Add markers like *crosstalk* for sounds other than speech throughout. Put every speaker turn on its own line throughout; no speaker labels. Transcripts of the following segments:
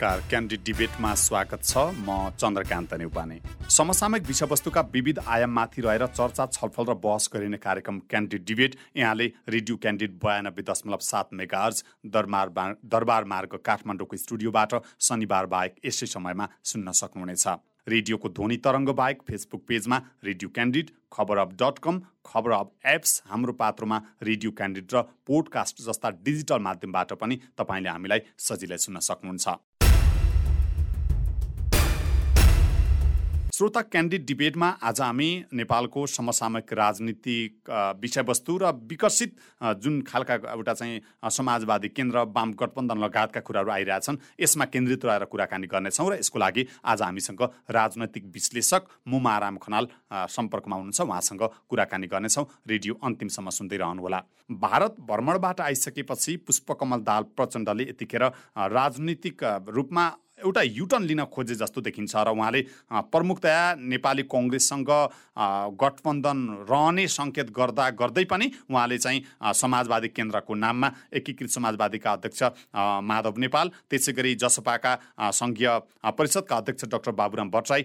नमस्कार क्यान्डिड डिबेटमा स्वागत छ। म चन्द्रकान्त नेउपाने। समसामयिक विषयवस्तुका विविध आयाममाथि रहेर चर्चा छलफल र बहस गरिने कार्यक्रम क्यान्डिड डिबेट यहाँले रेडियो क्यान्डिड बयानब्बे दशमलव सात मेगार्ज दरबार दरबार मार्ग काठमाडौँको स्टुडियोबाट शनिबार बाहेक यसै समयमा सुन्न सक्नुहुनेछ। रेडियोको ध्वनि तरङ्ग बाहेक फेसबुक पेजमा रेडियो क्यान्डिड खबर अफ डट कम खबर अफ एप्स हाम्रो पात्रोमा रेडियो क्यान्डिड र पोडकास्ट जस्ता डिजिटल माध्यमबाट पनि तपाईँले हामीलाई सजिलै सुन्न सक्नुहुन्छ। श्रोता क्यान्डिड डिबेटमा आज हामी नेपालको समसामयिक राजनीतिक विषयवस्तु र विकसित जुन खालका एउटा चाहिँ समाजवादी केन्द्र वाम गठबन्धन लगायतका कुराहरू आइरहेछन् यसमा केन्द्रित रहेर कुराकानी गर्नेछौँ र यसको लागि आज हामीसँग राजनैतिक विश्लेषक मुमाराम खनाल सम्पर्कमा हुनुहुन्छ। उहाँसँग कुराकानी गर्नेछौँ। रेडियो अन्तिमसम्म सुन्दै रहनुहोला। भारत भ्रमणबाट आइसकेपछि पुष्पकमल दाल प्रचण्डले यतिखेर राजनीतिक रूपमा एउटा युटर्न लिन खोजे जस्तो देखिन्छ र उहाँले प्रमुखतया नेपाली कङ्ग्रेससँग गठबन्धन रहने सङ्केत गर्दा गर्दै पनि उहाँले चाहिँ समाजवादी केन्द्रको नाममा एकीकृत समाजवादीका अध्यक्ष माधव नेपाल त्यसै गरी जसपाका सङ्घीय परिषदका अध्यक्ष डाक्टर बाबुराम भट्टराई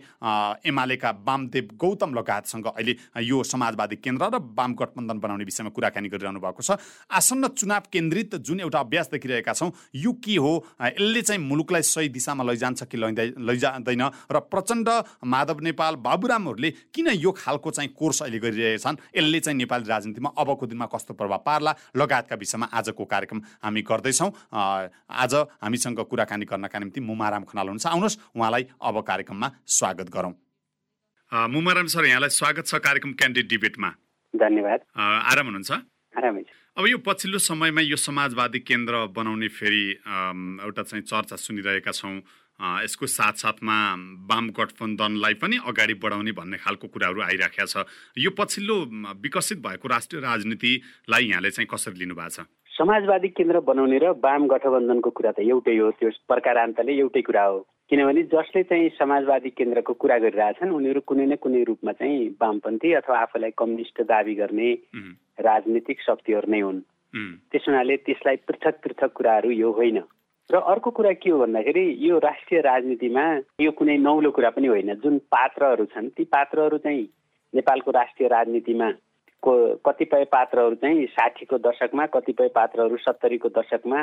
एमालेका वामदेव गौतम लगायतसँग अहिले यो समाजवादी केन्द्र र वाम गठबन्धन बनाउने विषयमा कुराकानी गरिरहनु भएको छ। आसन्न चुनाव केन्द्रित जुन एउटा अभ्यास देखिरहेका छौँ यो के हो? यसले चाहिँ मुलुकलाई सही दिशामा लैजान्छ कि लैँदै लैजाँदैन। र प्रचण्ड माधव नेपाल बाबुरामहरूले किन यो खालको चाहिँ कोर्स अहिले गरिरहेछन् यसले चाहिँ नेपाली राजनीतिमा अबको दिनमा कस्तो प्रभाव पार्ला? लगायतका विषयमा आजको कार्यक्रम हामी गर्दैछौँ। आज हामीसँग कुराकानी गर्नका निम्ति मुमाराम खनाल हुनुहुन्छ। आउनुहोस् उहाँलाई अब कार्यक्रममा स्वागत गरौँ। मुमाराम सर यहाँलाई स्वागत छ कार्यक्रम क्यान्डिडेट डिबेटमा।
धन्यवाद।
आराम हुनुहुन्छ?
आरामै
अब यो पछिल्लो समयमा यो समाजवादी केन्द्र बनाउने फेरि एउटा चाहिँ चर्चा सुनिरहेका छौँ। यसको साथसाथमा वाम गठबन्धनलाई पनि अगाडि बढाउने भन्ने खालको कुराहरू आइराखेका छ। यो पछिल्लो विकसित भएको राष्ट्रिय राजनीतिलाई यहाँले चाहिँ कसरी लिनुभएको छ?
समाजवादी केन्द्र बनाउने र वाम गठबन्धनको कुरा त एउटै हो। त्यो प्रकारान्तले एउटै कुरा हो। किनभने जसले चाहिँ समाजवादी केन्द्रको कुरा गरिरहेछन् उनीहरू कुनै न कुनै रूपमा चाहिँ वामपन्थी अथवा आफूलाई कम्युनिस्ट दावी गर्ने राजनीतिक शक्तिहरू नै हुन्। त्यस हुनाले त्यसलाई पृथक पृथक कुराहरू यो होइन। र अर्को कुरा के हो भन्दाखेरि यो राष्ट्रिय राजनीतिमा यो कुनै नौलो कुरा पनि होइन। जुन पात्रहरू छन् ती पात्रहरू चाहिँ नेपालको राष्ट्रिय राजनीतिमा को कतिपय पात्रहरू चाहिँ साठीको दशकमा कतिपय पात्रहरू सत्तरीको दशकमा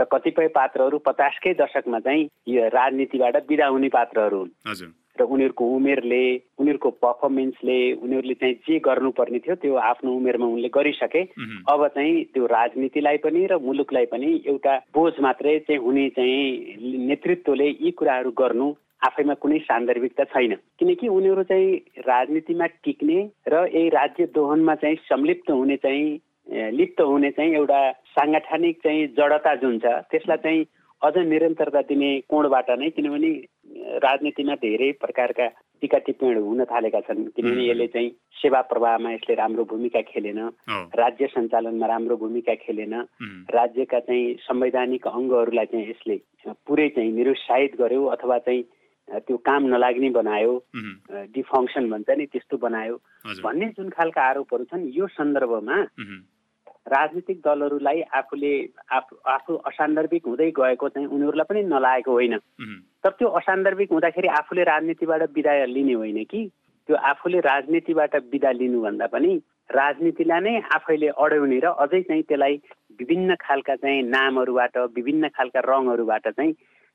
र कतिपय पात्रहरू पचासकै दशकमा चाहिँ यो राजनीतिबाट बिदा हुने पात्रहरू हुन्। र उनीहरूको उमेरले उनीहरूको पर्फर्मेन्सले उनीहरूले चाहिँ जे गर्नुपर्ने थियो त्यो आफ्नो उमेरमा उनले गरिसके। अब चाहिँ त्यो राजनीतिलाई पनि र मुलुकलाई पनि एउटा बोझ मात्रै चाहिँ हुने चाहिँ नेतृत्वले यी कुराहरू गर्नु आफैमा कुनै सान्दर्भिकता छैन। किनकि उनीहरू चाहिँ राजनीतिमा टिक्ने र यही राज्य दोहनमा चाहिँ संलिप्त हुने चाहिँ लिप्त हुने चाहिँ एउटा साङ्गठनिक चाहिँ जडता जुन छ त्यसलाई चाहिँ अझ निरन्तरता दिने कोणबाट नै किनभने राजनीतिमा धेरै प्रकारका टिका टिप्पणीहरू हुन थालेका छन्। किनभने यसले चाहिँ सेवा प्रवाहमा यसले राम्रो भूमिका खेलेन राज्य सञ्चालनमा राम्रो भूमिका खेलेन राज्यका चाहिँ संवैधानिक अङ्गहरूलाई चाहिँ यसले पुरै चाहिँ निरुत्साहित गर्यो अथवा चाहिँ त्यो काम नलाग्ने बनायो डिफङ्सन भन्छ नि त्यस्तो बनायो। भन्ने जुन खालका आरोपहरू छन् यो सन्दर्भमा राजनीतिक दलहरूलाई आफूले आफू आफू असान्दर्भिक हुँदै गएको चाहिँ उनीहरूलाई पनि नलागेको होइन। तर त्यो असान्दर्भिक हुँदाखेरि आफूले राजनीतिबाट बिदा लिने होइन कि? त्यो आफूले राजनीतिबाट बिदा लिनुभन्दा पनि राजनीतिलाई नै आफैले अड्याउने र अझै चाहिँ त्यसलाई विभिन्न खालका चाहिँ नामहरूबाट विभिन्न खालका रङहरूबाट चाहिँ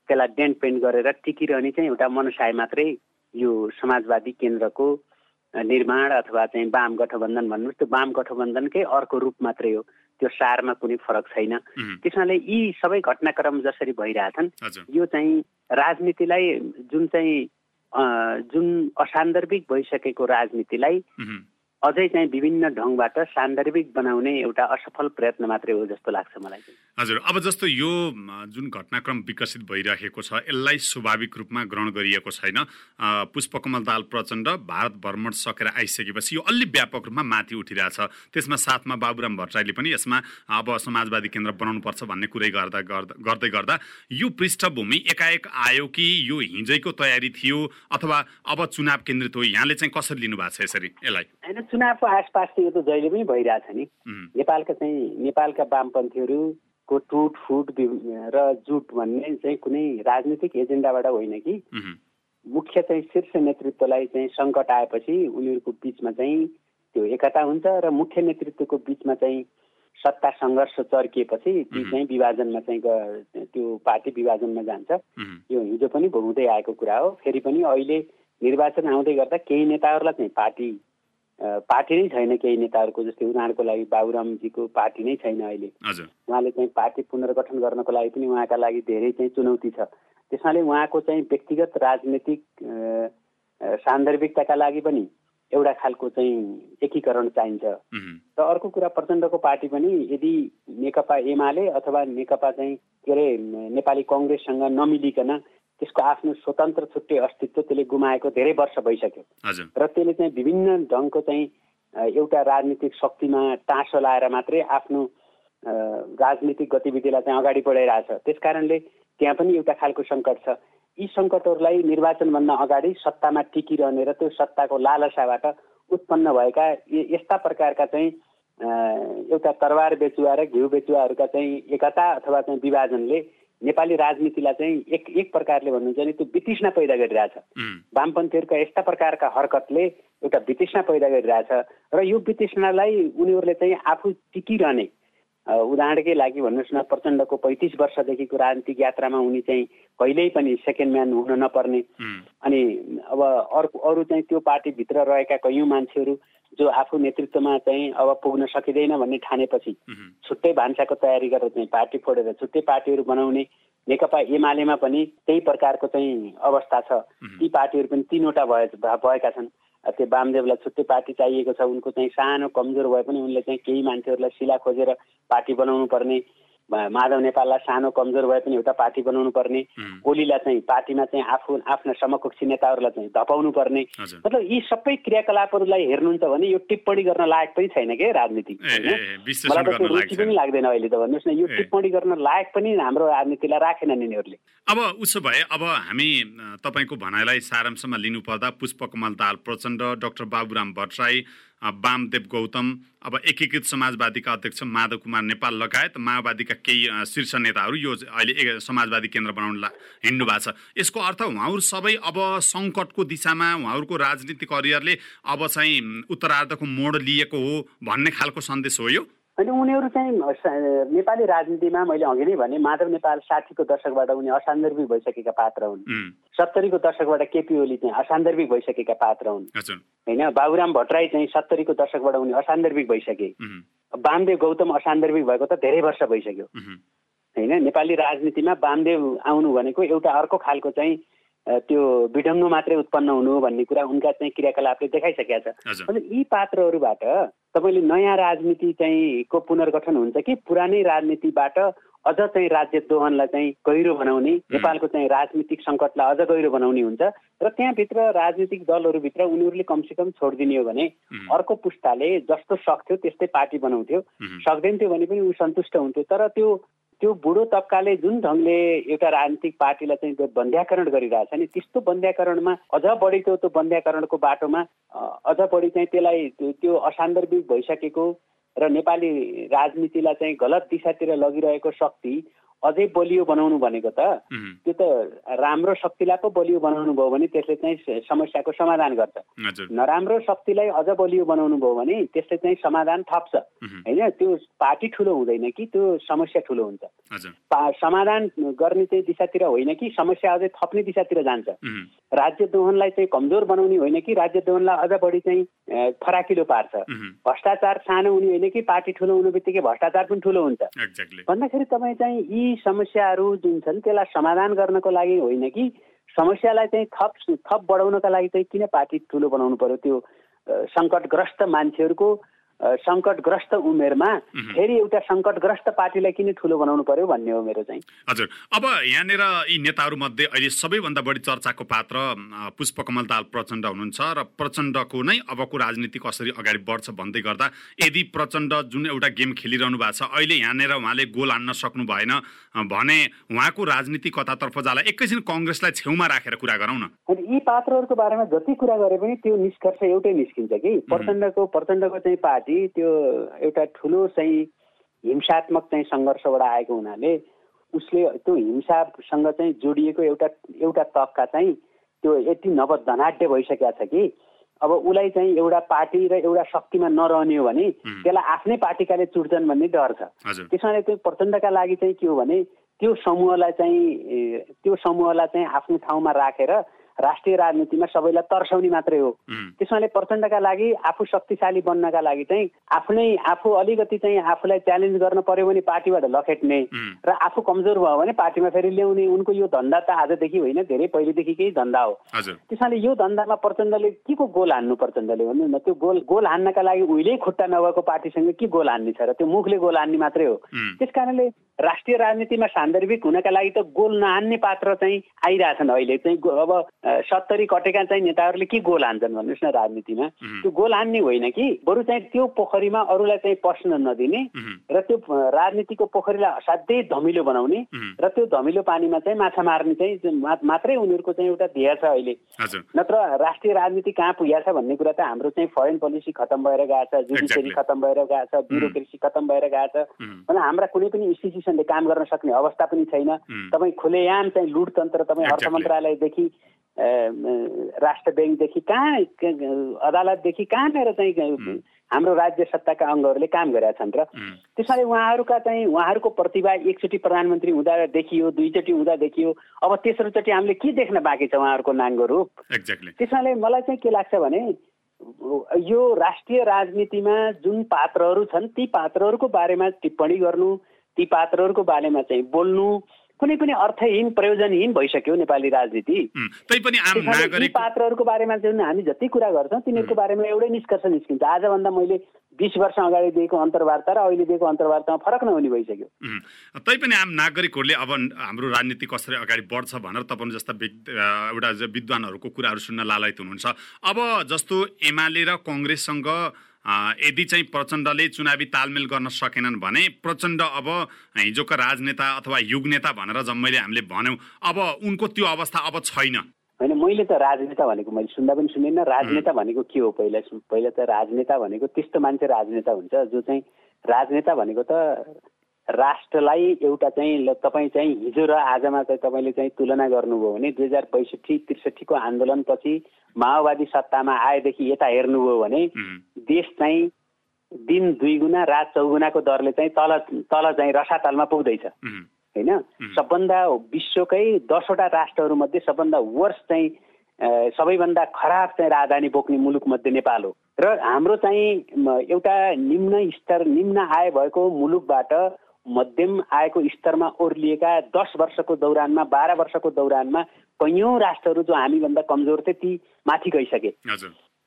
त्यसलाई डेन्ट पेन्ट गरेर टिकिरहने चाहिँ एउटा मनसाय मात्रै यो समाजवादी केन्द्रको निर्माण अथवा चाहिँ वाम गठबन्धन भन्नुहोस् त्यो वाम गठबन्धनकै अर्को रूप मात्रै हो। त्यो सारमा कुनै फरक छैन। त्यसनाले यी सबै घटनाक्रम जसरी भइरहेछन् यो चाहिँ राजनीतिलाई जुन चाहिँ जुन असान्दर्भिक भइसकेको राजनीतिलाई अझै चाहिँ विभिन्न ढङ्गबाट सान्दर्भिक बनाउने एउटा असफल प्रयत्न मात्रै हो जस्तो लाग्छ मलाई
हजुर अब जस्तो यो जुन घटनाक्रम विकसित भइरहेको छ यसलाई स्वाभाविक रूपमा ग्रहण गरिएको छैन। पुष्पकमल दाल प्रचण्ड भारत भ्रमण सकेर आइसकेपछि यो अलि व्यापक रूपमा माथि उठिरहेछ। त्यसमा साथमा बाबुराम भट्टराईले पनि यसमा अब समाजवादी केन्द्र बनाउनुपर्छ भन्ने कुरै गर्दा गर्दै गर्दा यो पृष्ठभूमि एकाएक आयो कि यो हिजैको तयारी थियो अथवा अब चुनाव केन्द्रित हो यहाँले चाहिँ कसरी लिनुभएको छ यसरी यसलाई?
चुनावको आसपास त यो त जहिले पनि भइरहेछ नि। नेपालका चाहिँ नेपालका वामपन्थीहरू को टुट फुट र जुट भन्ने चाहिँ कुनै राजनीतिक एजेन्डाबाट होइन कि। मुख्य चाहिँ शीर्ष नेतृत्वलाई चाहिँ सङ्कट आएपछि उनीहरूको बिचमा चाहिँ त्यो एकता हुन्छ र मुख्य नेतृत्वको बिचमा चाहिँ सत्ता सङ्घर्ष चर्किएपछि ती चाहिँ विभाजनमा चाहिँ त्यो पार्टी विभाजनमा जान्छ। यो हिजो पनि हुँदै आएको कुरा हो। फेरि पनि अहिले निर्वाचन आउँदै गर्दा केही नेताहरूलाई चाहिँ पार्टी पार्टी नै छैन केही नेताहरूको जस्तै उदाहरणको लागि बाबुरामजीको पार्टी नै छैन अहिले। उहाँले चाहिँ पार्टी पुनर्गठन गर्नको लागि पनि उहाँका लागि धेरै चाहिँ चुनौती छ। त्यसमाले उहाँको चाहिँ व्यक्तिगत राजनीतिक सान्दर्भिकताका लागि पनि एउटा खालको चाहिँ एकीकरण चाहिन्छ। र अर्को कुरा प्रचण्डको पार्टी पनि यदि नेकपा एमाले अथवा नेकपा चाहिँ के अरे नेपाली कङ्ग्रेससँग नमिलिकन त्यसको आफ्नो स्वतन्त्र छुट्टै अस्तित्व त्यसले गुमाएको धेरै वर्ष भइसक्यो। र त्यसले चाहिँ विभिन्न ढङ्गको चाहिँ एउटा राजनीतिक शक्तिमा टाँसो लाएर मात्रै आफ्नो राजनीतिक गतिविधिलाई चाहिँ अगाडि बढाइरहेछ। त्यस कारणले त्यहाँ पनि एउटा खालको सङ्कट छ। यी सङ्कटहरूलाई निर्वाचनभन्दा अगाडि सत्तामा टिकिरहने र त्यो सत्ताको लालसाबाट उत्पन्न भएका यस्ता प्रकारका चाहिँ एउटा तरबार बेचुवा र घिउ बेचुवाहरूका चाहिँ एकता अथवा चाहिँ विभाजनले नेपाली राजनीतिलाई चाहिँ एक एक प्रकारले भन्नुहुन्छ भने त्यो वितृष्णा पैदा गरिरहेछ। वामपन्थीहरूका यस्ता प्रकारका हरकतले एउटा वितृष्णा पैदा गरिरहेछ। र यो वितृष्णालाई उनीहरूले चाहिँ आफू टिकिरहने उदाहरणकै लागि भन्नुहोस् न प्रचण्डको पैँतिस वर्षदेखिको राजनीतिक यात्रामा उनी चाहिँ कहिल्यै पनि सेकेन्ड म्यान हुन नपर्ने। अनि अब अर्को अरू चाहिँ त्यो पार्टीभित्र रहेका कैयौँ मान्छेहरू जो आफू नेतृत्वमा चाहिँ अब पुग्न सकिँदैन भन्ने ठानेपछि छुट्टै भान्साको तयारी गरेर चाहिँ पार्टी फोडेर छुट्टै पार्टीहरू बनाउने नेकपा एमालेमा पनि त्यही प्रकारको चाहिँ अवस्था छ। ती पार्टीहरू पनि तिनवटा भए भएका छन्। त्यो वामदेवलाई छुट्टै पार्टी चाहिएको छ उनको चाहिँ सानो कमजोर भए पनि उनले चाहिँ केही मान्छेहरूलाई सिला खोजेर पार्टी बनाउनु पर्ने माधव नेपाललाई सानो कमजोर भए पनि एउटा पार्टी बनाउनु पर्ने ओलीलाई चाहिँ पार्टीमा चाहिँ आफू आफ्ना समकक्षी नेताहरूलाई चाहिँ धपाउनु पर्ने मतलब यी सबै क्रियाकलापहरूलाई हेर्नुहुन्छ भने यो टिप्पणी गर्न लायक पनि छैन के राजनीति मलाई त रुचि पनि लाग्दैन अहिले त भन्नुहोस् न। यो टिप्पणी गर्न लायक पनि हाम्रो राजनीतिलाई राखेन यिनीहरूले
अब उसो भए अब हामी तपाईँको भनाइलाई सारांशमा लिनुपर्दा पुष्पकमल दाल प्रचण्ड डाक्टर बाबुराम भट्टराई वामदेव गौतम अब एकीकृत समाजवादीका अध्यक्ष माधव कुमार नेपाल लगायत माओवादीका केही शीर्ष नेताहरू यो अहिले समाजवादी केन्द्र बनाउन हिँड्नु भएको छ। यसको अर्थ उहाँहरू सबै अब सङ्कटको दिशामा उहाँहरूको राजनीतिक करियरले अब चाहिँ उत्तरार्धको मोड लिएको हो भन्ने खालको सन्देश हो यो।
अनि उनीहरू चाहिँ नेपाली राजनीतिमा मैले अघि नै भने माधव नेपाल साठीको दशकबाट उनी असान्दर्भिक भइसकेका पात्र हुन्। सत्तरीको दशकबाट केपी ओली चाहिँ असान्दर्भिक भइसकेका पात्र हुन्। होइन बाबुराम भट्टराई चाहिँ सत्तरीको दशकबाट उनी असान्दर्भिक भइसके। वामदेव गौतम असान्दर्भिक भएको त धेरै वर्ष भइसक्यो। होइन नेपाली राजनीतिमा वामदेव आउनु भनेको एउटा अर्को खालको चाहिँ त्यो विढङ्ग मात्रै उत्पन्न हुनु भन्ने कुरा उनका चाहिँ क्रियाकलापले देखाइसकेका छ। अनि यी पात्रहरूबाट तपाईँले नयाँ राजनीति चाहिँ को पुनर्गठन हुन्छ कि पुरानै राजनीतिबाट अझ चाहिँ राज्य दोहनलाई चाहिँ गहिरो बनाउने नेपालको चाहिँ राजनीतिक सङ्कटलाई अझ गहिरो बनाउने हुन्छ र त्यहाँभित्र राजनीतिक दलहरूभित्र उनीहरूले कमसेकम छोडिदिने हो भने अर्को पुस्ताले जस्तो सक्थ्यो त्यस्तै पार्टी बनाउँथ्यो। सक्दैन थियो भने पनि ऊ सन्तुष्ट हुन्थ्यो। तर त्यो त्यो बुढो तबकाले जुन ढङ्गले एउटा राजनीतिक पार्टीलाई चाहिँ बन्ध्याकरण गरिरहेछ नि त्यस्तो बन्ध्याकरणमा अझ बढी त्यो त्यो बन्ध्याकरणको बाटोमा अझ बढी चाहिँ त्यसलाई त्यो असान्दर्भिक भइसकेको र नेपाली राजनीतिलाई चाहिँ गलत दिशातिर लगिरहेको शक्ति अझै बलियो बनाउनु भनेको त त्यो त राम्रो शक्तिलाई पो बलियो बनाउनु भयो भने त्यसले चाहिँ समस्याको समाधान गर्छ। नराम्रो शक्तिलाई अझ बलियो बनाउनु भयो भने त्यसले चाहिँ समाधान थप्छ। होइन त्यो पार्टी ठुलो हुँदैन कि त्यो समस्या ठुलो हुन्छ। समाधान गर्ने चाहिँ दिशातिर होइन कि समस्या अझै थप्ने दिशातिर जान्छ। राज्य दोहनलाई चाहिँ कमजोर बनाउने होइन कि राज्य दोहनलाई अझ बढी चाहिँ फराकिलो पार्छ। भ्रष्टाचार सानो हुने होइन कि पार्टी ठुलो हुनु बित्तिकै भ्रष्टाचार पनि ठुलो हुन्छ। भन्दाखेरि तपाईँ चाहिँ यी समस्याहरू जुन छन् त्यसलाई समाधान गर्नको लागि होइन कि? समस्यालाई चाहिँ थप थप बढाउनका लागि चाहिँ किन पार्टी ठुलो बनाउनु पर्यो? त्यो सङ्कटग्रस्त मान्छेहरूको सङ्कटग्रस्त उमेरमा फेरि एउटा सङ्कटग्रस्त पार्टीलाई किन ठुलो बनाउनु पर्यो भन्ने हो मेरो चाहिँ।
हजुर। अब यहाँनिर यी नेताहरू मध्ये अहिले सबैभन्दा बढी चर्चाको पात्र पुष्पकमल दाल प्रचण्ड हुनुहुन्छ र प्रचण्डको नै अबको राजनीति कसरी अगाडि बढ्छ भन्दै गर्दा यदि प्रचण्ड जुन एउटा गेम खेलिरहनु भएको छ अहिले यहाँनिर उहाँले गोल हान्न सक्नु भएन भने उहाँको राजनीति कतातर्फ जाला। एकैछिन कङ्ग्रेसलाई छेउमा राखेर कुरा गरौँ न।
यी पात्रहरूको बारेमा जति कुरा गरे पनि त्यो निष्कर्ष एउटै निस्किन्छ कि प्रचण्डको प्रचण्डको चाहिँ पार्टी त्यो एउटा ठुलो चाहिँ हिंसात्मक चाहिँ सङ्घर्षबाट आएको हुनाले उसले त्यो हिंसासँग चाहिँ जोडिएको एउटा एउटा तबका चाहिँ त्यो यति नवधनाढ्य भइसकेको छ कि अब उसलाई चाहिँ एउटा पार्टी र एउटा शक्तिमा नरहने हो भने त्यसलाई आफ्नै पार्टीकाले चुट्छन् भन्ने डर छ। त्यसमा त्यो प्रचण्डका लागि चाहिँ के हो भने त्यो समूहलाई चाहिँ त्यो समूहलाई चाहिँ आफ्नो ठाउँमा राखेर राष्ट्रिय राजनीतिमा सबैलाई तर्साउने मात्रै हो। त्यसमाले प्रचण्डका लागि आफू शक्तिशाली बन्नका लागि चाहिँ आफ्नै आफू अलिकति चाहिँ आफूलाई च्यालेन्ज गर्न पर्यो भने पार्टीबाट लखेट्ने र आफू कमजोर भयो भने पार्टीमा फेरि ल्याउने उनको यो धन्दा त आजदेखि होइन धेरै पहिलेदेखिकै धन्दा हो। त्यसमाले यो धन्दामा प्रचण्डले के को गोल हान्नु प्रचण्डले भन्नु न त्यो गोल गोल हान्नका लागि उहिल्यै खुट्टा नभएको पार्टीसँग के गोल हान्ने छ र त्यो मुखले गोल हान्ने मात्रै हो। त्यस कारणले राष्ट्रिय राजनीतिमा सान्दर्भिक हुनका लागि त गोल नहान्ने पात्र चाहिँ आइरहेछन् अहिले चाहिँ। अब सत्तरी कटेका चाहिँ नेताहरूले के गोल हान्छन् भन्नुहोस् न राजनीतिमा? त्यो गोल हान्ने होइन कि? बरु चाहिँ त्यो पोखरीमा अरूलाई चाहिँ पस्न नदिने र त्यो राजनीतिको पोखरीलाई असाध्यै धमिलो बनाउने र त्यो धमिलो पानीमा चाहिँ माछा मार्ने चाहिँ मात्रै उनीहरूको चाहिँ एउटा ध्येय छ अहिले। नत्र राष्ट्रिय राजनीति कहाँ पुगेको छ भन्ने कुरा त हाम्रो चाहिँ फरेन पोलिसी खत्तम भएर गएको छ जुडिसियरी खत्तम भएर गएको छ ब्युरोक्रेसी खत्तम भएर गएको छ। भने हाम्रा कुनै पनि इन्स्टिट्युसनले काम गर्न सक्ने अवस्था पनि छैन। तपाईँ खुलेआम चाहिँ लुटतन्त्र तपाईँ अर्थ मन्त्रालयदेखि राष्ट्र ब्याङ्कदेखि कहाँ अदालतदेखि कहाँनिर चाहिँ हाम्रो राज्य सत्ताका अङ्गहरूले काम गरेका छन् र त्यसैले उहाँहरूका चाहिँ उहाँहरूको प्रतिभा एकचोटि प्रधानमन्त्री हुँदा देखियो दुईचोटि हुँदा देखियो अब तेस्रोचोटि हामीले के देख्न बाँकी छ उहाँहरूको नाङ्गो रूप त्यसैले मलाई चाहिँ के लाग्छ भने यो राष्ट्रिय राजनीतिमा जुन पात्रहरू छन् ती पात्रहरूको बारेमा टिप्पणी गर्नु ती पात्रहरूको बारेमा चाहिँ बोल्नु कुनै पनि अर्थहीन प्रयोजनहीन भइसक्यो नेपाली राजनीति। पात्रहरूको बारेमा जुन हामी जति कुरा गर्छौँ तिनीहरूको बारेमा एउटै निष्कर्ष निस्किन्छ। आजभन्दा मैले बिस वर्ष अगाडि दिएको अन्तर्वार्ता र अहिले दिएको अन्तर्वार्तामा फरक नहुने भइसक्यो।
तैपनि आम नागरिकहरूले अब हाम्रो राजनीति कसरी अगाडि बढ्छ भनेर तपाईँ जस्ता एउटा विद्वानहरूको कुराहरू सुन्न लालयत हुनुहुन्छ। अब जस्तो एमाले र कङ्ग्रेससँग यदि चाहिँ प्रचण्डले चुनावी तालमेल गर्न सकेनन् भने प्रचण्ड अब हिजोका राजनेता अथवा युग नेता भनेर जम्मैले हामीले भन्यौँ अब उनको त्यो अवस्था अब छैन।
होइन मैले त राजनेता भनेको मैले सुन्दा पनि सुनिनँ। राजनेता भनेको के हो पहिला पहिला त राजनेता भनेको त्यस्तो मान्छे राजनेता हुन्छ जो चाहिँ राजनेता भनेको त राष्ट्रलाई एउटा चाहिँ तपाईँ चाहिँ हिजो र आजमा चाहिँ तपाईँले चाहिँ तुलना गर्नुभयो भने दुई हजार बैसठी त्रिसठीको आन्दोलनपछि माओवादी सत्तामा आएदेखि यता हेर्नुभयो भने देश चाहिँ दिन दुई गुणा रात चौगुणाको दरले चाहिँ तल तल चाहिँ रसातलमा पुग्दैछ। होइन? सबभन्दा विश्वकै दसवटा राष्ट्रहरूमध्ये सबभन्दा वर्ष चाहिँ सबैभन्दा खराब चाहिँ राजधानी बोक्ने मुलुकमध्ये नेपाल हो। र हाम्रो चाहिँ एउटा निम्न स्तर निम्न आय भएको मुलुकबाट मध्यम आयको स्तरमा ओर्लिएका दस वर्षको दौरानमा बाह्र वर्षको दौरानमा कैयौँ राष्ट्रहरू जो हामीभन्दा कमजोर थिए ती माथि गइसके।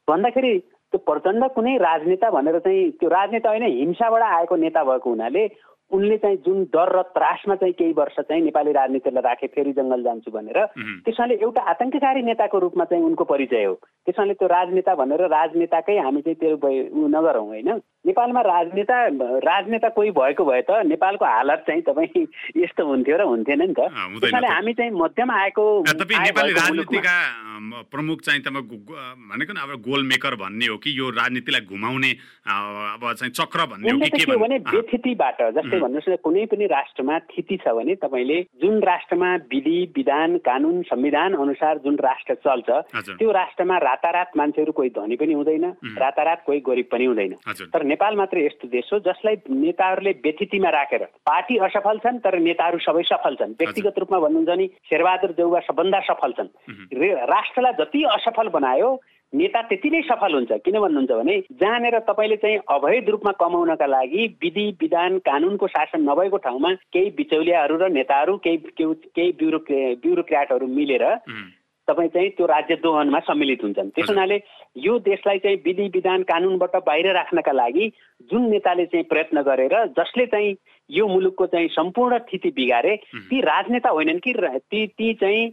भन्दाखेरि त्यो प्रचण्ड कुनै राजनेता भनेर चाहिँ त्यो राजनेता होइन हिंसाबाट आएको नेता भएको हुनाले उनले चाहिँ जुन डर र त्रासमा चाहिँ केही वर्ष चाहिँ नेपाली राजनीतिलाई राखे फेरि जङ्गल जान्छु भनेर त्यसमाले एउटा आतङ्ककारी नेताको रूपमा चाहिँ उनको परिचय हो। त्यसमाले त्यो राजनेता भनेर राजनेताकै हामी चाहिँ त्यो नगरौँ होइन? नेपालमा राजनेता राजनेता कोही भएको भए त नेपालको हालत चाहिँ तपाईँ *laughs* यस्तो हुन्थ्यो र हुन्थेन नि त। त्यसमाले हामी चाहिँ मध्यम आएको
प्रमुख चाहिँ तपाईँ भनेको न अब गोल मेकर भन्ने हो कि यो राजनीतिलाई घुमाउने अब चाहिँ चक्र भन्ने हो कि के
भने व्यथितिबाट जस्तै भन्नुहोस् न कुनै पनि राष्ट्रमा थिति छ भने तपाईँले जुन राष्ट्रमा विधि विधान कानुन संविधान अनुसार जुन राष्ट्र चल्छ त्यो राष्ट्रमा रातारात मान्छेहरू कोही धनी पनि हुँदैन रातारात कोही गरिब पनि हुँदैन। तर नेपाल मात्र यस्तो देश हो जसलाई नेताहरूले व्यथितिमा राखेर पार्टी असफल छन् तर नेताहरू सबै सफल छन्। व्यक्तिगत रूपमा भन्नुहुन्छ नि शेरबहादुर देउवा सबभन्दा सफल छन्। राष्ट्रलाई जति असफल बनायो नेता त्यति नै सफल हुन्छ। किन भन्नुहुन्छ भने जहाँनिर तपाईँले चाहिँ अवैध रूपमा कमाउनका लागि विधि विधान कानुनको शासन नभएको ठाउँमा केही बिचौलियाहरू र नेताहरू केही केही ब्युरो ब्युरोक्राटहरू मिलेर तपाईँ चाहिँ त्यो राज्य दोहनमा सम्मिलित हुन्छन्। त्यस हुनाले यो देशलाई चाहिँ विधि विधान कानुनबाट बाहिर राख्नका लागि जुन नेताले चाहिँ प्रयत्न गरेर जसले चाहिँ यो मुलुकको चाहिँ सम्पूर्ण स्थिति बिगारे ती राजनेता होइनन् कि ती ती चाहिँ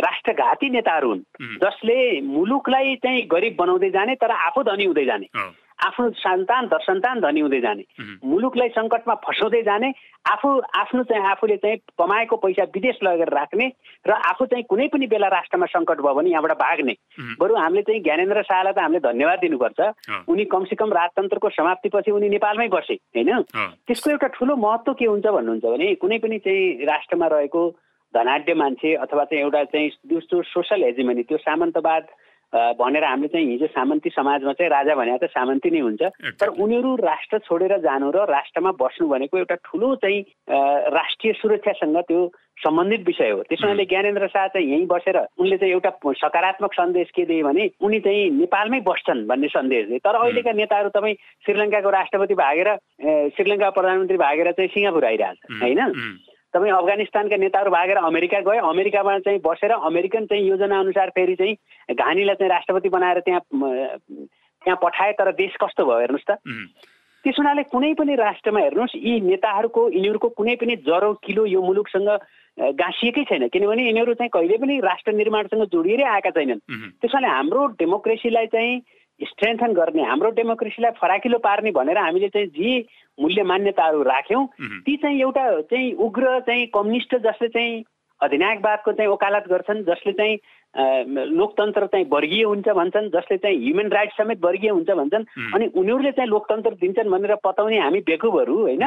राष्ट्रघाती नेताहरू हुन् जसले मुलुकलाई चाहिँ गरिब बनाउँदै जाने तर आफू धनी हुँदै जाने। आफ्नो सन्तान सन्तान धनी हुँदै जाने। मुलुकलाई सङ्कटमा फसाउँदै जाने आफू आफ्नो चाहिँ आफूले चाहिँ कमाएको पैसा विदेश लगेर राख्ने र आफू चाहिँ कुनै पनि बेला राष्ट्रमा सङ्कट भयो भने यहाँबाट भाग्ने। बरु हामीले चाहिँ ज्ञानेन्द्र शाहलाई त हामीले धन्यवाद दिनुपर्छ। उनी कमसेकम राजतन्त्रको समाप्तिपछि उनी नेपालमै बसे होइन? त्यसको एउटा ठुलो महत्त्व के हुन्छ भन्नुहुन्छ भने कुनै पनि चाहिँ राष्ट्रमा रहेको धनाढ्य मान्छे अथवा चाहिँ एउटा चाहिँ त्यो सोसल हेजिमनी त्यो सामन्तवाद भनेर हामीले चाहिँ हिजो सामन्ती समाजमा चाहिँ राजा भने त सामन्ती नै हुन्छ। तर उनीहरू राष्ट्र छोडेर जानु र राष्ट्रमा बस्नु भनेको एउटा ठुलो चाहिँ राष्ट्रिय सुरक्षासँग त्यो सम्बन्धित विषय हो। त्यसो हुनाले ज्ञानेन्द्र शाह चाहिँ यहीँ बसेर उनले चाहिँ एउटा सकारात्मक सन्देश के दिए भने उनी चाहिँ नेपालमै बस्छन् भन्ने सन्देश दिए। तर अहिलेका नेताहरू तपाईँ श्रीलङ्काको राष्ट्रपति भागेर श्रीलङ्का प्रधानमन्त्री भागेर चाहिँ सिङ्गापुर आइरहेछ होइन? तपाईँ अफगानिस्तानका नेताहरू भागेर अमेरिका गए। अमेरिकामा चाहिँ बसेर अमेरिकन चाहिँ योजना अनुसार फेरि चाहिँ घानीलाई चाहिँ राष्ट्रपति बनाएर त्यहाँ त्यहाँ पठाए। तर देश कस्तो भयो हेर्नुहोस् त। त्यस हुनाले कुनै पनि राष्ट्रमा हेर्नुहोस् यी नेताहरूको यिनीहरूको कुनै पनि जरो किलो यो मुलुकसँग गाँसिएकै छैन। किनभने यिनीहरू चाहिँ कहिले पनि राष्ट्र निर्माणसँग जोडिएरै आएका छैनन्। त्यसैले हाम्रो डेमोक्रेसीलाई चाहिँ स्ट्रेन्थन गर्ने हाम्रो डेमोक्रेसीलाई फराकिलो पार्ने भनेर हामीले चाहिँ जे मूल्य मान्यताहरू राख्यौँ। ती चाहिँ एउटा चाहिँ उग्र चाहिँ कम्युनिस्ट जसले चाहिँ अधिनायकवादको चाहिँ वकालत गर्छन् जसले चाहिँ लोकतन्त्र चाहिँ वर्गीय हुन्छ भन्छन् जसले चाहिँ ह्युमन राइट्स समेत वर्गीय हुन्छ भन्छन् अनि उनीहरूले चाहिँ लोकतन्त्र दिन्छन् भनेर पताउने हामी बेकुबहरू होइन?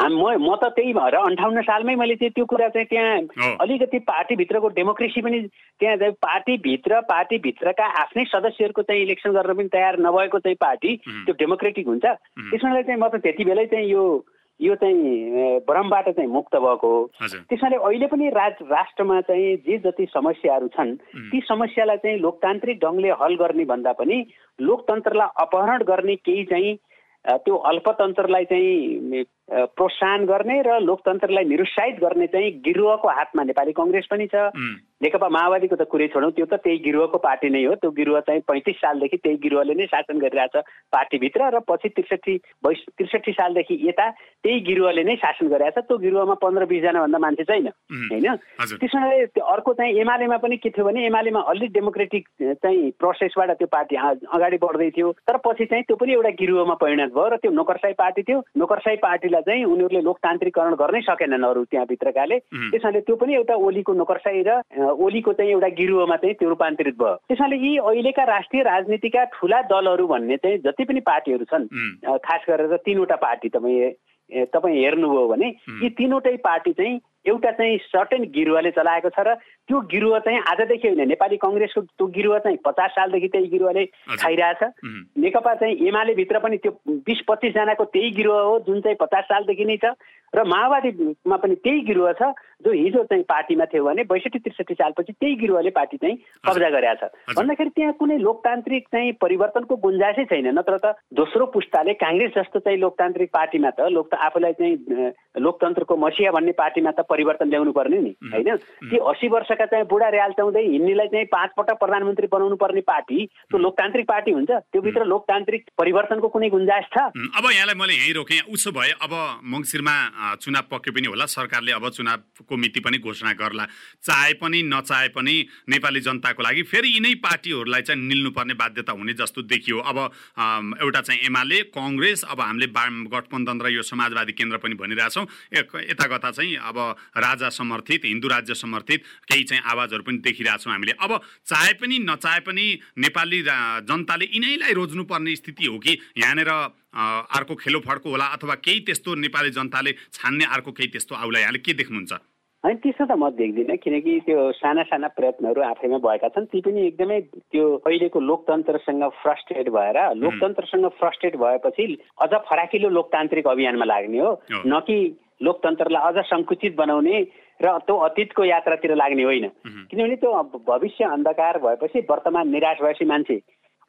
म म त त्यही भएर अन्ठाउन्न सालमै मैले चाहिँ त्यो कुरा चाहिँ त्यहाँ अलिकति पार्टीभित्रको डेमोक्रेसी पनि त्यहाँ चाहिँ पार्टीभित्र पार्टीभित्रका आफ्नै सदस्यहरूको चाहिँ इलेक्सन गर्न पनि तयार नभएको चाहिँ पार्टी त्यो डेमोक्रेटिक हुन्छ। त्यसमा चाहिँ म त त्यति बेलै चाहिँ यो यो चाहिँ भ्रमबाट चाहिँ मुक्त भएको हो। त्यसमाले अहिले पनि राज राष्ट्रमा चाहिँ जे जति समस्याहरू छन् ती समस्यालाई चाहिँ लोकतान्त्रिक ढङ्गले हल गर्ने भन्दा पनि लोकतन्त्रलाई अपहरण गर्ने केही चाहिँ त्यो अल्पतन्त्रलाई चाहिँ प्रोत्साहन गर्ने र लोकतन्त्रलाई निरुत्साहित गर्ने चाहिँ गिरुवाको हातमा नेपाली कङ्ग्रेस पनि छ। नेकपा माओवादीको त कुरै छोडौँ त्यो त त्यही गिरुवाको पार्टी नै हो। त्यो गिरुवा चाहिँ पैँतिस सालदेखि त्यही गिरुवाले नै शासन गरिरहेछ पार्टीभित्र र पछि त्रिसठी बैस त्रिसठी सालदेखि यता त्यही गिरुवाले नै शासन गरिरहेछ। त्यो गिरुवामा पन्ध्र बिसजनाभन्दा मान्छे छैन। होइन? त्यसमा अर्को चाहिँ एमालेमा पनि के थियो भने एमालेमा अलिक डेमोक्रेटिक चाहिँ प्रोसेसबाट त्यो पार्टी अगाडि बढ्दै थियो। तर पछि चाहिँ त्यो पनि एउटा गिरुवामा परिणत भयो र त्यो नोकरसाई पार्टी थियो। नोकरसाई पार्टीलाई चाहिँ उनीहरूले लोकतान्त्रिकरण गर्नै सकेनन् अरू त्यहाँभित्रकाले। त्यसैले त्यो पनि एउटा ओलीको नोकरसाई र ओलीको चाहिँ एउटा गिरुवमा चाहिँ त्यो रूपान्तरित भयो। त्यसैले यी अहिलेका राष्ट्रिय राजनीतिका ठुला दलहरू भन्ने चाहिँ जति पनि पार्टीहरू छन् खास गरेर तिनवटा पार्टी तपाईँ तपाईँ हेर्नुभयो भने यी तिनवटै पार्टी चाहिँ एउटा चाहिँ सर्टेन गिरुवाले चलाएको छ र त्यो गिरुवा चाहिँ आजदेखि होइन नेपाली कङ्ग्रेसको त्यो गिरुवा चाहिँ पचास सालदेखि त्यही गिरुवाले खाइरहेछ नेकपा चाहिँ एमाले भित्र पनि त्यो बिस पच्चिसजनाको त्यही गिरुवा हो जुन चाहिँ पचास सालदेखि नै छ। र माओवादीमा पनि त्यही गिरुवा छ जो हिजो चाहिँ पार्टीमा थियो भने बैसठी त्रिसठी सालपछि त्यही गिरुवाले पार्टी चाहिँ कब्जा गरेका छ भन्दाखेरि त्यहाँ कुनै लोकतान्त्रिक चाहिँ परिवर्तनको गुन्जाइसै छैन नत्र त दोस्रो पुस्ताले काङ्ग्रेस जस्तो चाहिँ लोकतान्त्रिक पार्टीमा त लोक आफूलाई चाहिँ लोकतन्त्रको मसिया भन्ने पार्टीमा त परिवर्तन ल्याउनु पर्ने नि होइन? ती असी वर्षका चाहिँ बुढा र्याल चाउँदै हिँड्नेलाई चाहिँ पाँच पटक प्रधानमन्त्री बनाउनु पर्ने पार्टी त्यो लोकतान्त्रिक पार्टी हुन्छ त्यो भित्र लोकतान्त्रिक परिवर्तनको कुनै गुन्जाइस छ?
अब यहाँलाई मैले यहीँ रोकेँ उसो भए अब मङ्सिरमा चुनाव पक्कै पनि होला सरकारले अब चुनावको मिति पनि घोषणा गर्ला। चाहे पनि नचाहे पनि नेपाली जनताको लागि फेरि यिनै पार्टीहरूलाई चाहिँ निल्नुपर्ने बाध्यता हुने जस्तो देखियो। अब एउटा चाहिँ एमाले कङ्ग्रेस अब हामीले वाम गठबन्धन र यो समाजवादी केन्द्र पनि भनिरहेछौँ। यता कता चाहिँ अब राजा समर्थित हिन्दू राज्य समर्थित केही चाहिँ आवाजहरू पनि देखिरहेछौँ हामीले। अब चाहे पनि नचाहे पनि नेपाली जनताले यिनैलाई रोज्नुपर्ने स्थिति हो कि यहाँनिर अर्को खेलो फड्को होला अथवा केही त्यस्तो नेपाली जनताले छान्ने अर्को केही त्यस्तो आउला यहाँले के देख्नुहुन्छ?
होइन त्यस्तो त म देख्दिनँ किनकि त्यो साना साना प्रयत्नहरू आफैमा भएका छन्। ती पनि एकदमै त्यो अहिलेको लोकतन्त्रसँग फ्रस्ट्रेट भएर लोकतन्त्रसँग फ्रस्ट्रेट भएपछि अझ फराकिलो लोकतान्त्रिक अभियानमा लाग्ने हो। न कि लोकतन्त्रलाई अझ सङ्कुचित बनाउने र त्यो अतीतको यात्रातिर लाग्ने होइन। किनभने त्यो भविष्य अन्धकार भएपछि वर्तमान निराश भएपछि मान्छे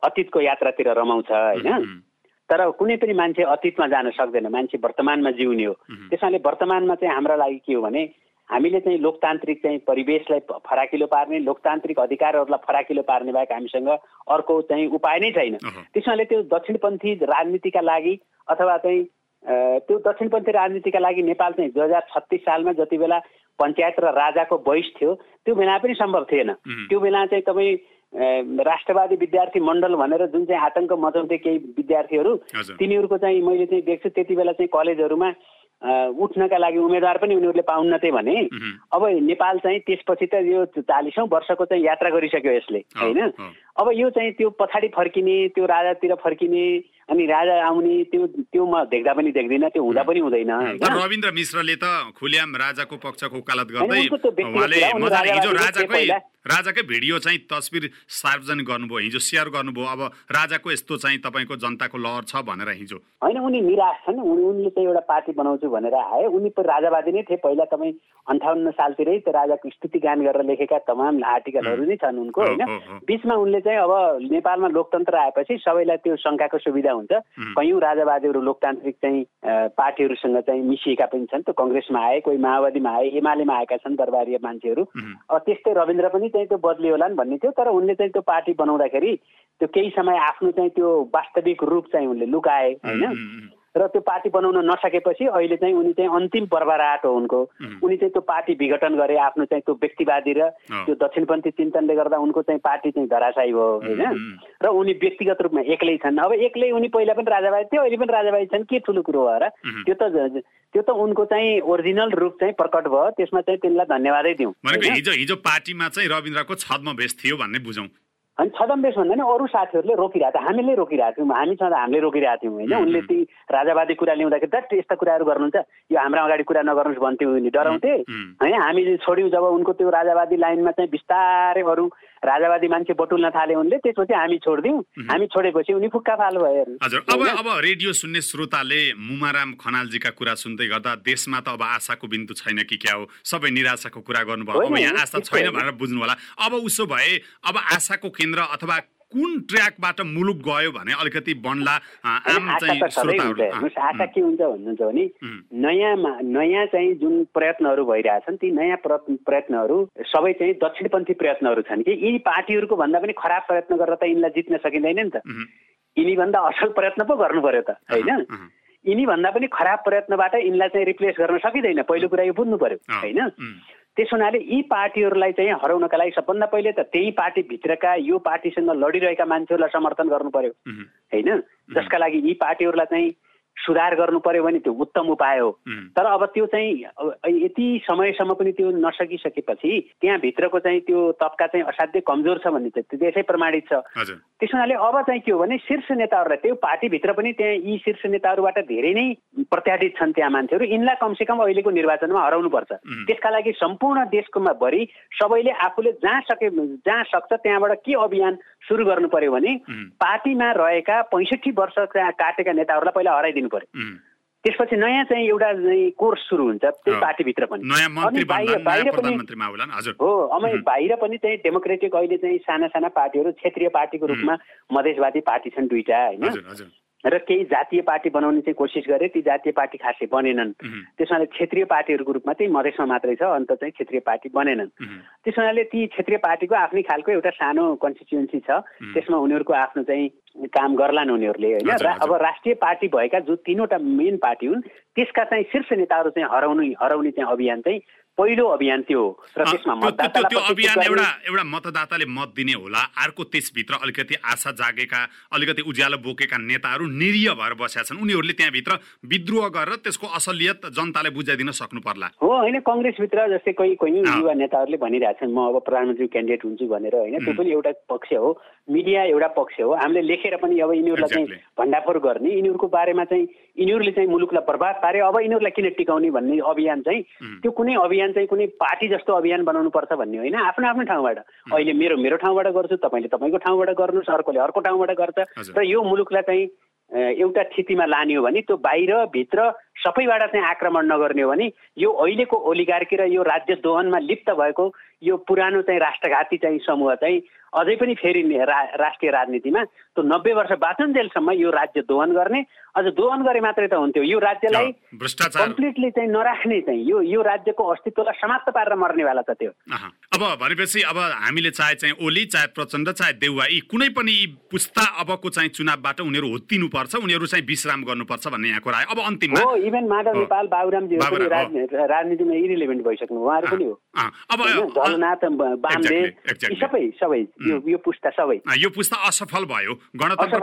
अतीतको यात्रातिर रमाउँछ होइन। तर कुनै पनि मान्छे अतीतमा जान सक्दैन मान्छे वर्तमानमा जिउने हो। त्यसमाले वर्तमानमा चाहिँ हाम्रा लागि के हो भने हामीले चाहिँ लोकतान्त्रिक चाहिँ परिवेशलाई फराकिलो पार्ने लोकतान्त्रिक अधिकारहरूलाई फराकिलो पार्ने बाहेक हामीसँग अर्को चाहिँ उपाय नै छैन। त्यसमाले त्यो दक्षिणपन्थी राजनीतिका लागि अथवा चाहिँ त्यो दक्षिणपन्थी राजनीतिका लागि नेपाल चाहिँ दुई हजार छत्तिस सालमा जति बेला पञ्चायत र राजाको बहिष थियो त्यो बेला पनि सम्भव थिएन। त्यो बेला चाहिँ तपाईँ राष्ट्रवादी विद्यार्थी मण्डल भनेर जुन चाहिँ आतङ्क मचाउँथे केही विद्यार्थीहरू तिनीहरूको चाहिँ मैले चाहिँ देख्छु त्यति बेला चाहिँ कलेजहरूमा उठ्नका लागि उम्मेद्वार पनि उनीहरूले पाउन्नथे भने अब नेपाल चाहिँ त्यसपछि त यो चालिसौँ वर्षको चाहिँ यात्रा गरिसक्यो यसले होइन? अब यो चाहिँ त्यो पछाडि फर्किने त्यो राजातिर फर्किने अनि राजा आउने त्यो त्यो म देख्दा पनि देख्दिनँ त्यो हुँदा पनि हुँदैन।
रविन्द्र मिश्रले त खुल्याम राजाको पक्षको वकालत गर्दै उहाँले हिजो राजाकै राजाकै भिडियो चाहिँ तस्बिर सार्वजनिक गर्नुभयो हिजो सेयर गर्नुभयो। अब राजाको यस्तो चाहिँ तपाईँको जनताको लहर छ भनेर हिजो।
होइन उनी निराश छन्। उनी उनले चाहिँ एउटा पार्टी बनाउँछु भनेर आए उनी राजावादी नै थिए। पहिला तपाईँ अन्ठाउन्न सालतिरै त्यो राजाको स्तुति गान गरेर लेखेका तमाम आर्टिकलहरू नै छन् उनको होइन? बिचमा उनले चाहिँ अब नेपालमा लोकतन्त्र आएपछि सबैलाई त्यो शङ्काको सुविधा हुन्छ। कयौँ राजावादीहरू लोकतान्त्रिक चाहिँ पार्टीहरूसँग चाहिँ मिसिएका पनि छन्। त्यो कङ्ग्रेसमा आए कोही माओवादीमा आए एमालेमा आएका छन् दरबारी मान्छेहरू। अब त्यस्तै रविन्द्र पनि चाहिँ त्यो बदली होला नि भन्ने थियो तर उनले चाहिँ त्यो पार्टी बनाउँदाखेरि त्यो केही समय आफ्नो चाहिँ त्यो वास्तविक रूप चाहिँ उनले लुकाए होइन? र त्यो पार्टी बनाउन नसकेपछि अहिले चाहिँ उनी चाहिँ अन्तिम पर्वराट हो उनको। उनी चाहिँ त्यो पार्टी विघटन गरे आफ्नो चाहिँ त्यो व्यक्तिवादी र त्यो दक्षिणपन्थी चिन्तनले गर्दा उनको चाहिँ पार्टी चाहिँ धराशायी भयो होइन? र उनी व्यक्तिगत रूपमा एक्लै छन्। अब एक्लै उनी पहिला पनि राजाबाई थियो अहिले पनि राजाबाई छन्। के ठुलो कुरो हो र त्यो त त्यो त उनको चाहिँ ओरिजिनल रूप चाहिँ प्रकट भयो। त्यसमा चाहिँ तिनलाई धन्यवादै दिउँ।
हिजो हिजो पार्टीमा चाहिँ रविन्द्रको छद्मवेश थियो भन्ने बुझौँ।
अनि छदमवेश भन्दा नि अरू साथीहरूले रोकिरहेको थियो हामीले रोकिरहेको थियौँ। हामी छँदा हामीले रोकिरहेको थियौँ होइन? उनले ती राजावादी कुरा ल्याउँदाखेरि दट यस्ता कुराहरू गर्नुहुन्छ। यो हाम्रो अगाडि कुरा नगर्नुहोस् भन्थ्यौँ उनी डराउँथे। होइन? हामी छोड्यौँ जब उनको त्यो राजावादी लाइनमा चाहिँ बिस्तारै अरू राजावादी मान्छे बटुल्न थाले उनले। त्यसपछि हामी छोडिदिउँ। हामी छोडेपछि उनी फुक्का फाल भयो
हजुर अब अब रेडियो सुन्ने श्रोताले मुमाराम खनालजीका कुरा सुन्दै गर्दा देशमा त अब आशाको बिन्दु छैन कि क्या हो? सबै निराशाको कुरा गर्नुभयो। अब यहाँ आशा छैन भनेर बुझ्नु होला अब उसो भए अब आशाको केन्द्र अथवा कुन ट्र्याकबाट मुलुक गयो भने अलिकति बन्ला
आम चाहिँ आशा के हुन्छ भन्नुहुन्छ भने नयाँ नयाँ चाहिँ जुन प्रयत्नहरू भइरहेछन् ती नयाँ प्रयत्नहरू सबै चाहिँ दक्षिणपन्थी प्रयत्नहरू छन् कि यी पार्टीहरूको भन्दा पनि खराब प्रयत्न गरेर त यिनलाई जित्न सकिँदैन नि त। यिनीभन्दा असल प्रयत्न पो गर्नु पर्यो त होइन? यिनी भन्दा पनि खराब प्रयत्नबाट यिनलाई चाहिँ रिप्लेस गर्न सकिँदैन। पहिलो कुरा यो बुझ्नु पर्यो होइन? त्यस हुनाले यी पार्टीहरूलाई चाहिँ हराउनका लागि सबभन्दा पहिले त त्यही पार्टीभित्रका यो पार्टीसँग लडिरहेका मान्छेहरूलाई समर्थन गर्नु पर्यो होइन? जसका लागि यी पार्टीहरूलाई चाहिँ सुधार गर्नु पर्यो भने त्यो उत्तम उपाय हो। तर अब त्यो चाहिँ यति समयसम्म पनि त्यो नसकिसकेपछि त्यहाँभित्रको चाहिँ त्यो तबका चाहिँ असाध्यै कमजोर छ भन्ने चाहिँ त्यसै प्रमाणित छ। त्यस हुनाले अब चाहिँ के हो भने शीर्ष नेताहरूलाई त्यो पार्टीभित्र पनि त्यहाँ यी शीर्ष नेताहरूबाट धेरै नै प्रत्याशित छन् त्यहाँ मान्छेहरू। यिनलाई कमसेकम अहिलेको निर्वाचनमा हराउनुपर्छ। त्यसका लागि सम्पूर्ण देशकोमा भरि सबैले आफूले जहाँ सके जहाँ सक्छ त्यहाँबाट के अभियान सुरु गर्नु पर्यो भने पार्टीमा रहेका पैँसठी वर्ष काटेका नेताहरूलाई पहिला हराइदिनु पर्यो। त्यसपछि नयाँ चाहिँ एउटा कोर्स सुरु हुन्छ त्यही पार्टीभित्र पनि।
अनि बाहिर बाहिर पनि
हो अब बाहिर पनि चाहिँ डेमोक्रेटिक अहिले चाहिँ साना साना पार्टीहरू क्षेत्रीय पार्टीको रूपमा मधेसवादी पार्टी छन् दुईटा होइन? र केही जातीय पार्टी बनाउने चाहिँ कोसिस गरे ती जातीय पार्टी खासै बनेनन्। त्यस क्षेत्रीय पार्टीहरूको रूपमा चाहिँ मधेसमा मात्रै छ अन्त चाहिँ क्षेत्रीय पार्टी बनेनन्। त्यस हुनाले ती क्षेत्रीय पार्टीको आफ्नै खालको एउटा सानो कन्स्टिट्युन्सी छ। त्यसमा उनीहरूको आफ्नो चाहिँ काम गर्लान् उनीहरूले होइन? र अब राष्ट्रिय पार्टी भएका जो तिनवटा मेन पार्टी हुन् त्यसका चाहिँ शीर्ष नेताहरू चाहिँ हराउनु हराउने चाहिँ अभियान चाहिँ पहिलो अभियान त्यो हो। र त्यसमा
त्यो अभियान एउटा एउटा मतदाताले मत दिने होला। अर्को त्यसभित्र अलिकति आशा जागेका अलिकति उज्यालो बोकेका नेताहरू निरीह भएर बसेका छन्। उनीहरूले त्यहाँभित्र विद्रोह गरेर त्यसको असलियत जनतालाई बुझाइदिन सक्नु पर्ला
हो होइन? कङ्ग्रेसभित्र जस्तै कोही कोही युवा नेताहरूले भनिरहेछन् म अब प्रधानमन्त्री क्यान्डिडेट हुन्छु भनेर होइन? त्यो पनि एउटा पक्ष हो। मिडिया एउटा पक्ष हो। हामीले लेखेर पनि अब यिनीहरूलाई चाहिँ भण्डाफोर गर्ने यिनीहरूको बारेमा चाहिँ यिनीहरूले चाहिँ मुलुकलाई बर्बाद पारे अब यिनीहरूलाई किन टिकाउने भन्ने अभियान चाहिँ त्यो कुनै अभियान चाहिँ कुनै पार्टी जस्तो अभियान बनाउनु पर्छ भन्ने होइन आफ्नो आफ्नो ठाउँबाट। अहिले मेरो मेरो ठाउँबाट गर्छु तपाईँले तपाईँको ठाउँबाट गर्नुहोस् अर्कोले अर्को ठाउँबाट गर्छ र यो मुलुकलाई चाहिँ एउटा स्थितिमा लाने हो भने त्यो बाहिर भित्र सबैबाट चाहिँ आक्रमण नगर्ने हो भने यो अहिलेको ओलिगार्की र यो राज्य दोहनमा लिप्त भएको यो पुरानो चाहिँ राष्ट्रघाती चाहिँ समूह चाहिँ अझै पनि फेरि रा राष्ट्रिय राजनीतिमा त्यो नब्बे वर्ष बाँचुन्जेलसम्म यो राज्य दोहन गर्ने अझ दोहन गरे मात्रै त हुन्थ्यो। यो राज्यलाई कम्प्लिटली चाहिँ नराख्ने चाहिँ यो यो राज्यको अस्तित्वलाई समाप्त पारेर मर्नेवाला छ त्यो।
अब भनेपछि अब हामीले चाहे चाहिँ ओली चाहे प्रचण्ड चाहे देउवा यी कुनै पनि पुस्ता अबको चाहिँ चुनावबाट उनीहरू होत्तिनु पर्छ उनीहरू चाहिँ विश्राम गर्नुपर्छ भन्ने यहाँको राय। अब अन्तिममा
हो इभन माधव नेपाल बाबुरामजी राजनीतिमा इरिलेभेन्ट भइसक्नु उहाँहरू पनि हो।
अब
रवीन्द्रनाथ बामदेव सबै सबै यो पुस्ता सबै।
यो पुस्ता असफल भयो। गणतन्त्र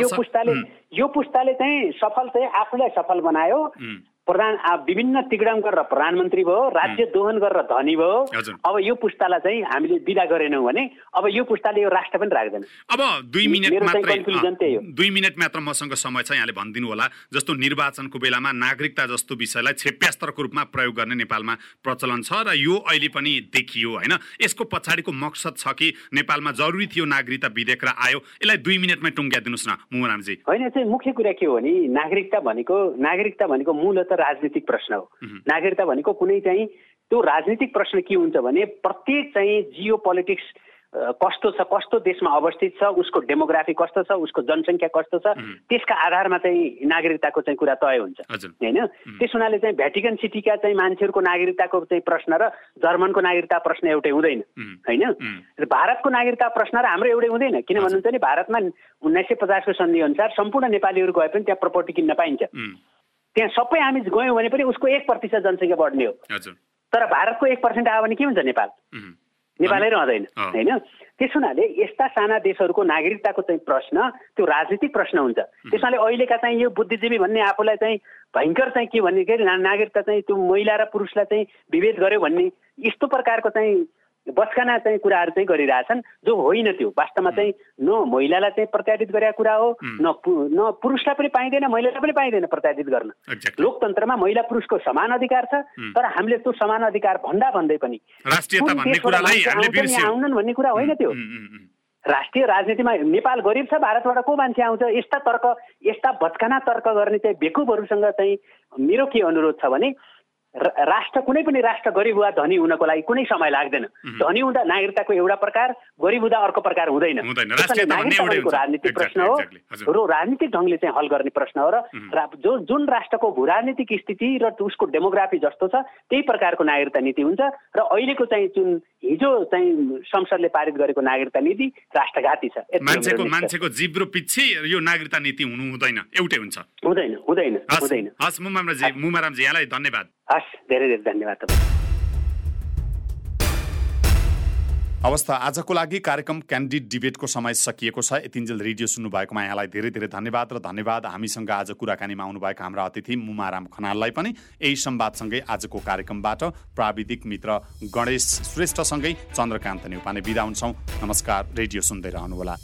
यो पुस्ताले यो पुस्ताले चाहिँ सफल चाहिँ आफूलाई सफल बनायो। प्रधान विभिन्न तिगडम गरेर प्रधानमन्त्री भयो राज्य दोहन गरेर धनी भयो। अब यो पुस्तालाई चाहिँ हामीले विदा गरेनौँ भने अब यो पुस्ताले यो राष्ट्र पनि राख्दैन।
अब दुई मिनट मात्रै दुई मिनट मात्र मसँग समय छ यहाँले भनिदिनु होला। जस्तो निर्वाचनको बेलामा नागरिकता जस्तो विषयलाई छेप्यास्तरको रूपमा प्रयोग गर्ने नेपालमा प्रचलन छ र यो अहिले पनि देखियो होइन? यसको पछाडिको मकसद छ कि नेपालमा जरुरी थियो नागरिकता विधेयक र आयो? यसलाई दुई मिनटमै टुङ्ग्याइदिनुहोस् न मुरामजी
होइन चाहिँ मुख्य कुरा के हो भने नागरिकता भनेको नागरिकता भनेको मूलत राजनीतिक प्रश्न हो। नागरिकता भनेको कुनै चाहिँ त्यो राजनीतिक प्रश्न के हुन्छ भने प्रत्येक चाहिँ जियो पोलिटिक्स कस्तो छ कस्तो देशमा अवस्थित छ उसको डेमोग्राफी कस्तो छ उसको जनसङ्ख्या कस्तो छ त्यसका आधारमा चाहिँ नागरिकताको चाहिँ कुरा तय हुन्छ। होइन? त्यस हुनाले चाहिँ भ्याटिकन सिटीका चाहिँ मान्छेहरूको नागरिकताको चाहिँ प्रश्न र जर्मनको नागरिकता प्रश्न एउटै हुँदैन। होइन? भारतको नागरिकता प्रश्न र हाम्रो एउटै हुँदैन। किन भन्नुहुन्छ भने भारतमा उन्नाइस सय पचासको सन्धि अनुसार सम्पूर्ण नेपालीहरू गए पनि त्यहाँ प्रपर्टी किन्न पाइन्छ। त्यहाँ सबै हामी गयौँ भने पनि उसको एक प्रतिशत जनसङ्ख्या बढ्ने हो। तर भारतको एक पर्सेन्ट आयो भने के हुन्छ नेपाल? नेपालै रहँदैन होइन? त्यस हुनाले यस्ता साना देशहरूको नागरिकताको चाहिँ प्रश्न त्यो राजनीतिक प्रश्न हुन्छ। त्यसमाले अहिलेका चाहिँ यो बुद्धिजीवी भन्ने आफूलाई चाहिँ भयङ्कर चाहिँ के भन्ने के अरे नागरिकता चाहिँ त्यो महिला र पुरुषलाई चाहिँ विभेद गर्यो भन्ने यस्तो प्रकारको चाहिँ बचकाना चाहिँ कुराहरू चाहिँ गरिरहेछन् जो होइन त्यो। वास्तवमा चाहिँ न महिलालाई चाहिँ प्रत्यादित गरेका कुरा हो न न पुरुषलाई पनि पाइँदैन महिलालाई पनि पाइँदैन प्रत्यादित गर्न। लोकतन्त्रमा महिला पुरुषको समान अधिकार छ तर हामीले त्यो समान अधिकार भन्दा भन्दै पनि आउनन् भन्ने कुरा होइन त्यो। राष्ट्रिय राजनीतिमा नेपाल गरिब छ भारतबाट को मान्छे आउँछ? यस्ता तर्क यस्ता भत्काना तर्क गर्ने चाहिँ बेकुबहरूसँग चाहिँ मेरो के अनुरोध छ भने राष्ट्र कुनै पनि राष्ट्र गरिब वा धनी हुनको लागि कुनै समय लाग्दैन। धनी हुँदा नागरिकताको एउटा प्रकार गरिब हुँदा अर्को प्रकार हुँदैन। नागरिकता राजनीतिक प्रश्न हो। र राजनीतिक ढङ्गले चाहिँ हल गर्ने प्रश्न हो र जो जुन राष्ट्रको भू राजनीतिक स्थिति र उसको डेमोग्राफी जस्तो छ त्यही प्रकारको नागरिकता नीति हुन्छ र अहिलेको चाहिँ जुन हिजो चाहिँ संसदले पारित गरेको नागरिकता नीति राष्ट्रघाती छ।
मान्छेको मान्छेको जिब्रो पछि यो नागरिकता नीति हुनु हुँदैन। एउटै हुन्छ।
हुँदैन हुँदैन हुँदैन।
हस् मुमारामजी यहाँलाई धन्यवाद।
हस् धेरै धेरै धन्यवाद तपाईँ
अवस्था आजको लागि कार्यक्रम क्यान्डिड डिबेटको समय सकिएको छ। यतिन्जेल रेडियो सुन्नुभएकोमा यहाँलाई धेरै धेरै धन्यवाद र धन्यवाद। हामीसँग आज कुराकानीमा आउनुभएका हाम्रा अतिथि मुमाराम खनाललाई पनि यही संवादसँगै आजको कार्यक्रमबाट प्राविधिक मित्र गणेश श्रेष्ठसँगै चन्द्रकान्त नेउपाने बिदा हुन्छौँ। नमस्कार रेडियो सुन्दै रहनुहोला।